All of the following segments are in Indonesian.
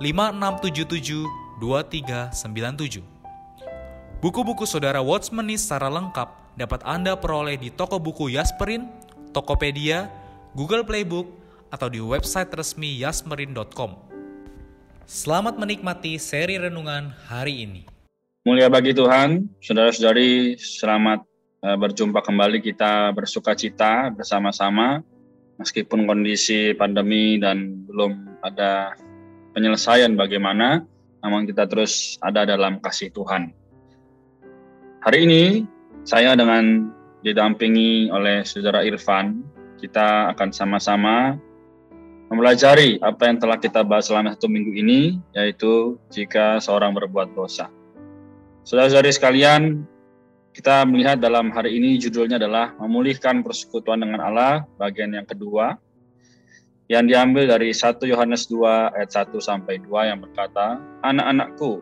5677 2397. Buku-buku saudara Watchmeni secara lengkap dapat Anda peroleh di toko buku Yasmerin, Tokopedia, Google Playbook, atau di website resmi yasmerin.com. Selamat menikmati seri renungan hari ini. Mulia bagi Tuhan, saudara-saudari, selamat eh, berjumpa kembali kita bersuka cita bersama-sama meskipun kondisi pandemi dan belum ada penyelesaian bagaimana, namun kita terus ada dalam kasih Tuhan. Hari ini saya dengan didampingi oleh saudara Irfan, kita akan sama-sama mempelajari apa yang telah kita bahas selama satu minggu ini, yaitu jika seorang berbuat dosa. Saudara-saudari sekalian, kita melihat dalam hari ini judulnya adalah memulihkan persekutuan dengan Allah, bagian yang kedua yang diambil dari 1 Yohanes 2 ayat 1 sampai 2 yang berkata, Anak-anakku,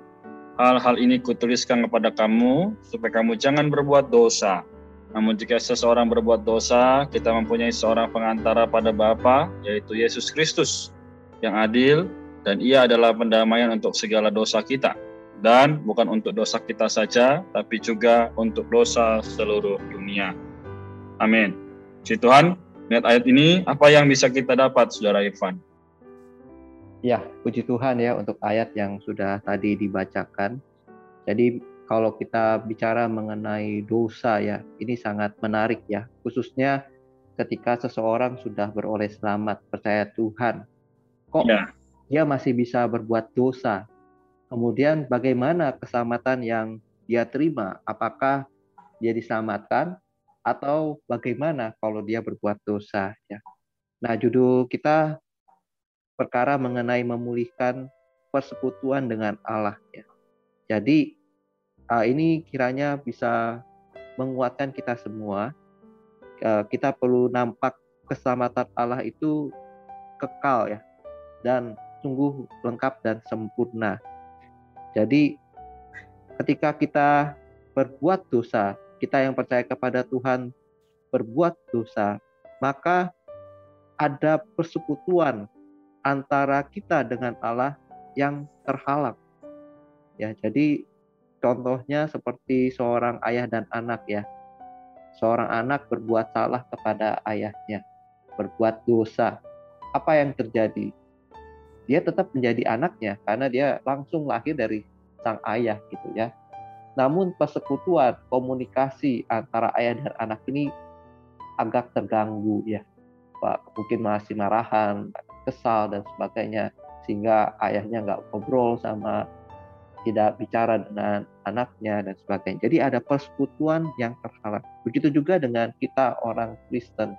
hal-hal ini kutuliskan kepada kamu supaya kamu jangan berbuat dosa. Namun jika seseorang berbuat dosa, kita mempunyai seorang pengantara pada Bapa, yaitu Yesus Kristus, yang adil, dan ia adalah pendamaian untuk segala dosa kita. Dan bukan untuk dosa kita saja, tapi juga untuk dosa seluruh dunia. Amin. Si Tuhan, Lihat ayat ini, apa yang bisa kita dapat, Saudara Irfan? Ya, puji Tuhan ya untuk ayat yang sudah tadi dibacakan. Jadi kalau kita bicara mengenai dosa ya, ini sangat menarik ya, khususnya ketika seseorang sudah beroleh selamat, percaya Tuhan. Kok ya. dia masih bisa berbuat dosa? Kemudian bagaimana keselamatan yang dia terima? Apakah dia diselamatkan atau bagaimana kalau dia berbuat dosa ya. Nah, judul kita perkara mengenai memulihkan persekutuan dengan Allah ya. Jadi uh, ini kiranya bisa menguatkan kita semua. Uh, kita perlu nampak keselamatan Allah itu kekal ya dan sungguh lengkap dan sempurna. Jadi ketika kita berbuat dosa kita yang percaya kepada Tuhan berbuat dosa, maka ada persekutuan antara kita dengan Allah yang terhalang. Ya, jadi contohnya seperti seorang ayah dan anak ya. Seorang anak berbuat salah kepada ayahnya, berbuat dosa. Apa yang terjadi? Dia tetap menjadi anaknya karena dia langsung lahir dari sang ayah gitu ya. Namun persekutuan, komunikasi antara ayah dan anak ini agak terganggu ya. Pak mungkin masih marahan, kesal dan sebagainya sehingga ayahnya nggak ngobrol sama tidak bicara dengan anaknya dan sebagainya. Jadi ada persekutuan yang terhalang. Begitu juga dengan kita orang Kristen.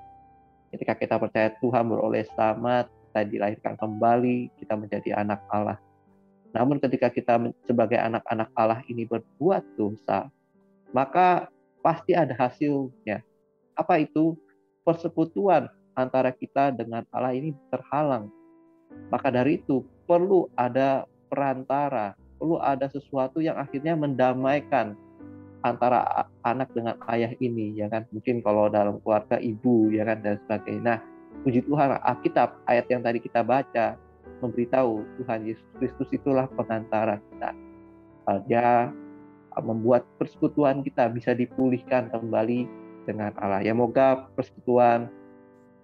Ketika kita percaya Tuhan beroleh selamat, kita dilahirkan kembali, kita menjadi anak Allah. Namun ketika kita sebagai anak-anak Allah ini berbuat dosa, maka pasti ada hasilnya. Apa itu? Persekutuan antara kita dengan Allah ini terhalang. Maka dari itu perlu ada perantara, perlu ada sesuatu yang akhirnya mendamaikan antara anak dengan ayah ini ya kan mungkin kalau dalam keluarga ibu ya kan dan sebagainya nah puji Tuhan Alkitab ayat yang tadi kita baca memberitahu Tuhan Yesus Kristus itulah pengantara kita. Dia uh, membuat persekutuan kita bisa dipulihkan kembali dengan Allah. Ya moga persekutuan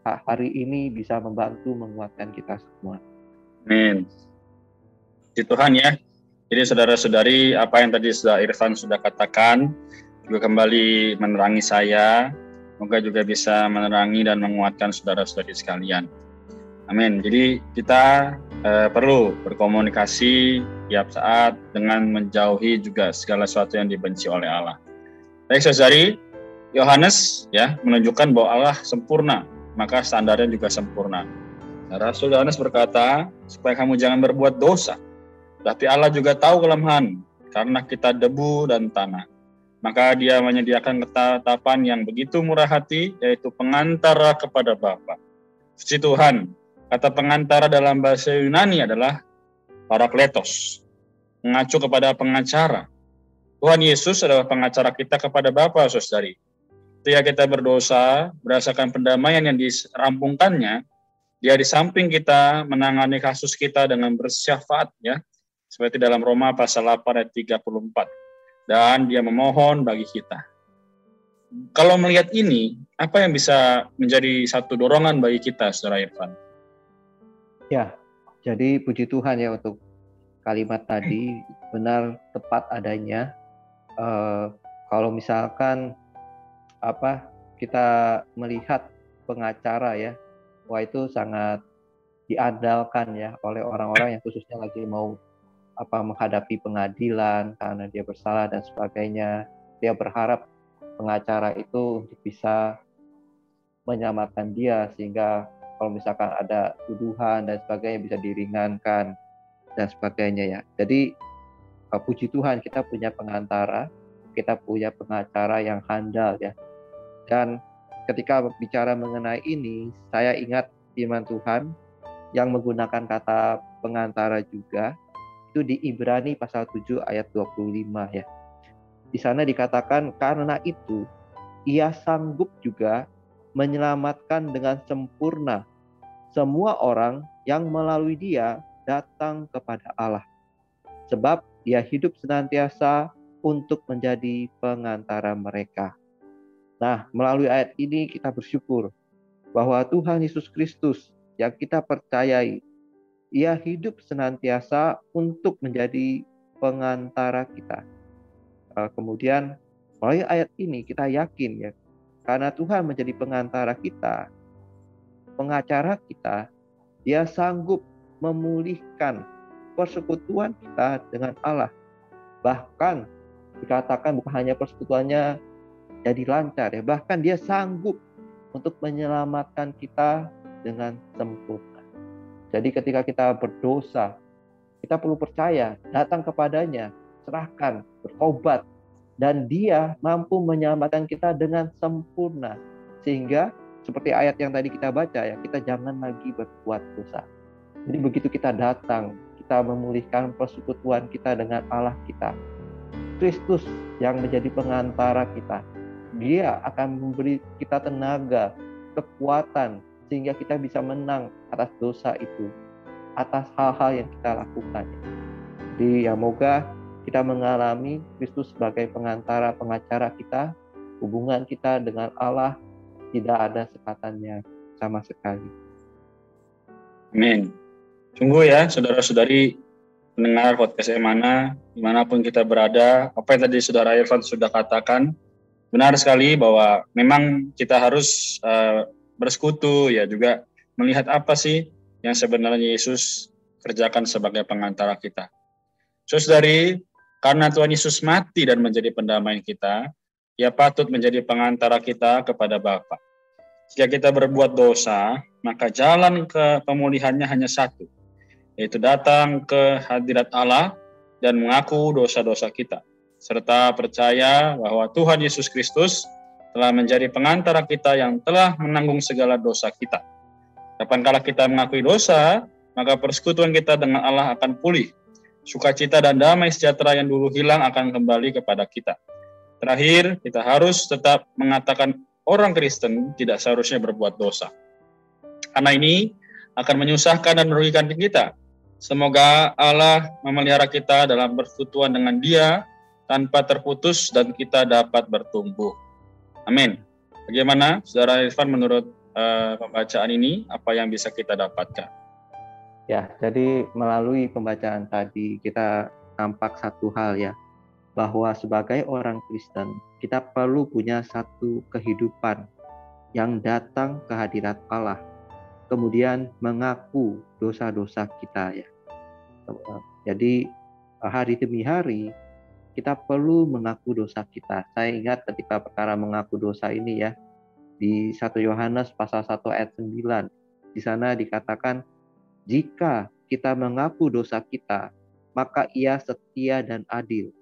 hari ini bisa membantu menguatkan kita semua. Amin. Di Tuhan ya, Jadi saudara-saudari, apa yang tadi sudah Irfan sudah katakan juga kembali menerangi saya, semoga juga bisa menerangi dan menguatkan saudara-saudari sekalian. Amin. Jadi kita eh, perlu berkomunikasi tiap saat dengan menjauhi juga segala sesuatu yang dibenci oleh Allah. Baik saudari, Yohanes ya menunjukkan bahwa Allah sempurna, maka standarnya juga sempurna. Nah, Rasul Yohanes berkata, supaya kamu jangan berbuat dosa, tapi Allah juga tahu kelemahan karena kita debu dan tanah. Maka dia menyediakan ketetapan yang begitu murah hati, yaitu pengantara kepada Bapa. Puji Tuhan, kata pengantara dalam bahasa Yunani adalah parakletos, mengacu kepada pengacara. Tuhan Yesus adalah pengacara kita kepada Bapa, saudari. Ketika kita berdosa, berdasarkan pendamaian yang dirampungkannya, dia di samping kita menangani kasus kita dengan bersyafaat, ya, seperti dalam Roma pasal 8 ayat 34. Dan dia memohon bagi kita. Kalau melihat ini, apa yang bisa menjadi satu dorongan bagi kita, Saudara Irfan? Ya, jadi puji Tuhan ya untuk kalimat tadi benar tepat adanya. Uh, kalau misalkan apa kita melihat pengacara ya, wah itu sangat diandalkan ya oleh orang-orang yang khususnya lagi mau apa menghadapi pengadilan karena dia bersalah dan sebagainya. Dia berharap pengacara itu untuk bisa menyelamatkan dia sehingga kalau misalkan ada tuduhan dan sebagainya bisa diringankan dan sebagainya ya. Jadi uh, puji Tuhan kita punya pengantara, kita punya pengacara yang handal ya. Dan ketika bicara mengenai ini, saya ingat firman Tuhan yang menggunakan kata pengantara juga itu di Ibrani pasal 7 ayat 25 ya. Di sana dikatakan karena itu ia sanggup juga menyelamatkan dengan sempurna semua orang yang melalui dia datang kepada Allah. Sebab dia hidup senantiasa untuk menjadi pengantara mereka. Nah, melalui ayat ini kita bersyukur bahwa Tuhan Yesus Kristus yang kita percayai ia hidup senantiasa untuk menjadi pengantara kita. Eh, kemudian melalui ayat ini kita yakin ya, karena Tuhan menjadi pengantara kita, pengacara kita, dia sanggup memulihkan persekutuan kita dengan Allah. Bahkan dikatakan bukan hanya persekutuannya jadi lancar ya, bahkan dia sanggup untuk menyelamatkan kita dengan sempurna. Jadi ketika kita berdosa, kita perlu percaya, datang kepadanya, serahkan, bertobat, dan dia mampu menyelamatkan kita dengan sempurna. Sehingga seperti ayat yang tadi kita baca ya, kita jangan lagi berbuat dosa. Jadi begitu kita datang, kita memulihkan persekutuan kita dengan Allah kita. Kristus yang menjadi pengantara kita. Dia akan memberi kita tenaga, kekuatan, sehingga kita bisa menang atas dosa itu, atas hal-hal yang kita lakukan. Jadi ya moga kita mengalami Kristus sebagai pengantara pengacara kita, hubungan kita dengan Allah tidak ada sekatannya sama sekali. Amin. Tunggu ya saudara-saudari pendengar podcast Emana, di mana pun kita berada, apa yang tadi saudara Irfan sudah katakan, benar sekali bahwa memang kita harus uh, bersekutu ya juga melihat apa sih yang sebenarnya Yesus kerjakan sebagai pengantara kita. Saudari, karena Tuhan Yesus mati dan menjadi pendamai kita, ia patut menjadi pengantara kita kepada Bapa. Jika kita berbuat dosa, maka jalan ke pemulihannya hanya satu, yaitu datang ke hadirat Allah dan mengaku dosa-dosa kita, serta percaya bahwa Tuhan Yesus Kristus telah menjadi pengantara kita yang telah menanggung segala dosa kita. Kapan kala kita mengakui dosa, maka persekutuan kita dengan Allah akan pulih. Sukacita dan damai sejahtera yang dulu hilang akan kembali kepada kita. Terakhir, kita harus tetap mengatakan orang Kristen tidak seharusnya berbuat dosa. Karena ini akan menyusahkan dan merugikan kita. Semoga Allah memelihara kita dalam persekutuan dengan Dia tanpa terputus dan kita dapat bertumbuh. Amin. Bagaimana, Saudara Irfan, menurut uh, pembacaan ini, apa yang bisa kita dapatkan? Ya, jadi melalui pembacaan tadi kita nampak satu hal ya, bahwa sebagai orang Kristen kita perlu punya satu kehidupan yang datang ke hadirat Allah, kemudian mengaku dosa-dosa kita ya. Jadi hari demi hari kita perlu mengaku dosa kita. Saya ingat ketika perkara mengaku dosa ini ya, di 1 Yohanes pasal 1 ayat 9, di sana dikatakan, jika kita mengaku dosa kita, maka ia setia dan adil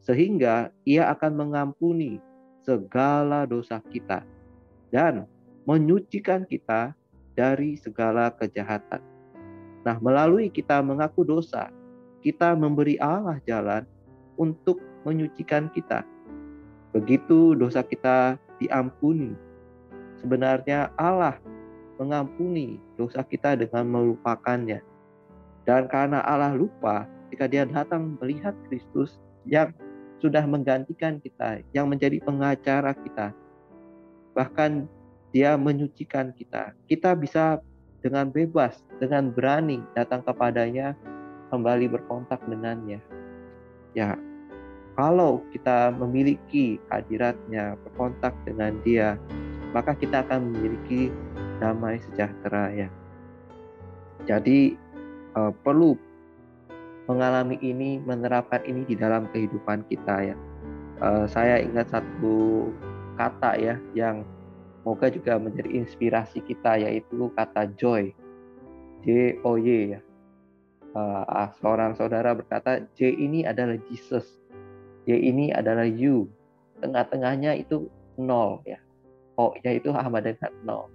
sehingga ia akan mengampuni segala dosa kita dan menyucikan kita dari segala kejahatan. Nah, melalui kita mengaku dosa, kita memberi Allah jalan untuk menyucikan kita. Begitu dosa kita diampuni. Sebenarnya Allah mengampuni dosa kita dengan melupakannya. Dan karena Allah lupa, ketika dia datang melihat Kristus yang sudah menggantikan kita, yang menjadi pengacara kita. Bahkan dia menyucikan kita. Kita bisa dengan bebas, dengan berani datang kepadanya, kembali berkontak dengannya. Ya, kalau kita memiliki hadiratnya, berkontak dengan dia, maka kita akan memiliki damai sejahtera ya. Jadi uh, perlu mengalami ini, menerapkan ini di dalam kehidupan kita ya. Uh, saya ingat satu kata ya yang moga juga menjadi inspirasi kita yaitu kata joy. J O Y ya. Uh, seorang saudara berkata J ini adalah Jesus. J ini adalah you. Tengah-tengahnya itu nol ya. O yaitu Ahmad nol.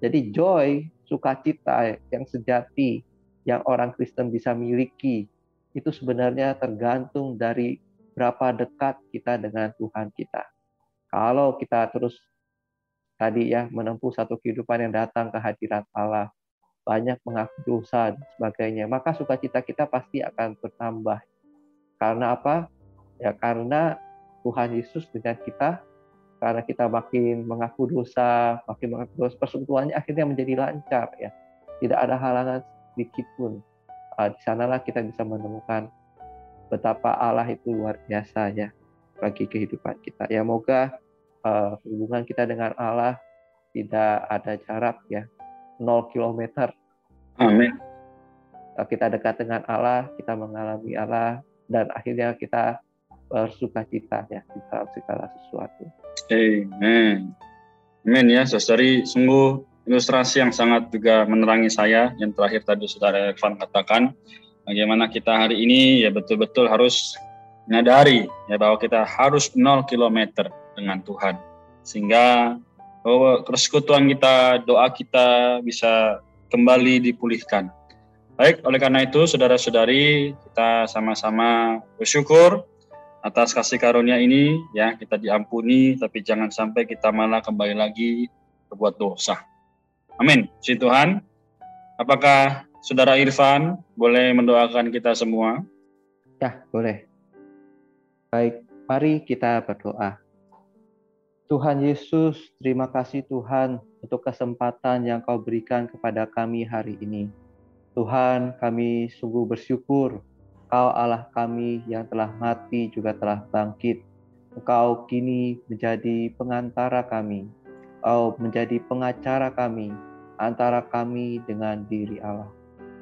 Jadi joy, sukacita yang sejati yang orang Kristen bisa miliki itu sebenarnya tergantung dari berapa dekat kita dengan Tuhan kita. Kalau kita terus tadi ya menempuh satu kehidupan yang datang ke hadirat Allah, banyak mengaku dosa dan sebagainya, maka sukacita kita pasti akan bertambah. Karena apa? Ya karena Tuhan Yesus dengan kita, karena kita makin mengaku dosa, makin mengaku dosa, persentuhannya akhirnya menjadi lancar ya. Tidak ada halangan sedikit pun uh, di sanalah kita bisa menemukan betapa Allah itu luar biasa ya bagi kehidupan kita. Ya moga uh, hubungan kita dengan Allah tidak ada jarak ya 0 km. Amin. Kita dekat dengan Allah, kita mengalami Allah dan akhirnya kita bersuka cita ya di dalam segala sesuatu. Amen. Amin ya, saudari. Sungguh ilustrasi yang sangat juga menerangi saya. Yang terakhir tadi saudara Evan katakan bagaimana kita hari ini ya betul-betul harus menyadari ya bahwa kita harus 0 km dengan Tuhan. Sehingga bahwa persekutuan kita doa kita bisa kembali dipulihkan. Baik oleh karena itu saudara-saudari kita sama-sama bersyukur atas kasih karunia ini ya kita diampuni tapi jangan sampai kita malah kembali lagi berbuat dosa Amin. Si Tuhan. Apakah Saudara Irfan boleh mendoakan kita semua? Ya, boleh. Baik, mari kita berdoa. Tuhan Yesus, terima kasih Tuhan untuk kesempatan yang Kau berikan kepada kami hari ini. Tuhan, kami sungguh bersyukur Kau Allah kami yang telah mati juga telah bangkit. Engkau kini menjadi pengantara kami Engkau menjadi pengacara kami antara kami dengan diri Allah.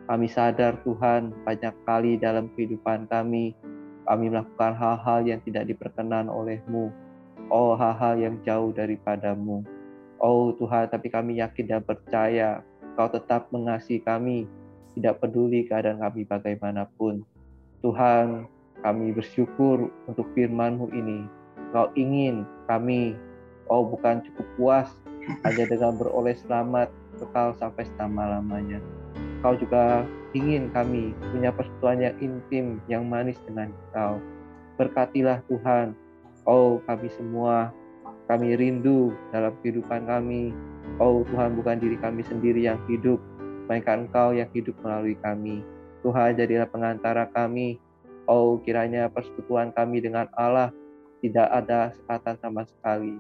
Kami sadar Tuhan banyak kali dalam kehidupan kami, kami melakukan hal-hal yang tidak diperkenan olehmu. Oh hal-hal yang jauh daripadamu. Oh Tuhan, tapi kami yakin dan percaya Kau tetap mengasihi kami, tidak peduli keadaan kami bagaimanapun. Tuhan, kami bersyukur untuk firman-Mu ini. Kau ingin kami Oh bukan cukup puas hanya dengan beroleh selamat kekal sampai selama-lamanya. Kau juga ingin kami punya persekutuan yang intim, yang manis dengan Kau. Berkatilah Tuhan, oh kami semua, kami rindu dalam kehidupan kami. Oh Tuhan bukan diri kami sendiri yang hidup, melainkan Engkau yang hidup melalui kami. Tuhan jadilah pengantara kami. Oh kiranya persekutuan kami dengan Allah tidak ada sekatan sama sekali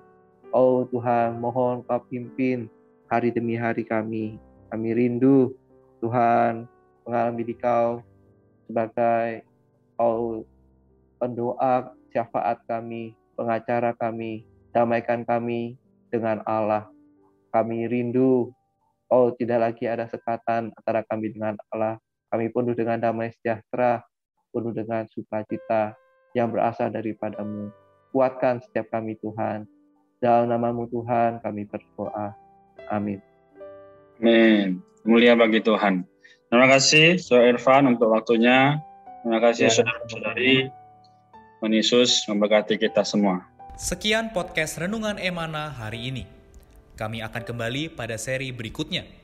Oh Tuhan, mohon Kau pimpin hari demi hari kami. Kami rindu Tuhan mengalami di Kau sebagai Oh, pendoa, syafaat kami, pengacara kami, damaikan kami dengan Allah. Kami rindu, oh tidak lagi ada sekatan antara kami dengan Allah. Kami penuh dengan damai sejahtera, penuh dengan sukacita yang berasal daripadamu. Kuatkan setiap kami Tuhan. Dalam namamu Tuhan kami berdoa. Amin. Amin. Mulia bagi Tuhan. Terima kasih Saudara Irfan untuk waktunya. Terima kasih ya. saudara-saudari. Tuhan Yesus memberkati kita semua. Sekian podcast Renungan Emana hari ini. Kami akan kembali pada seri berikutnya.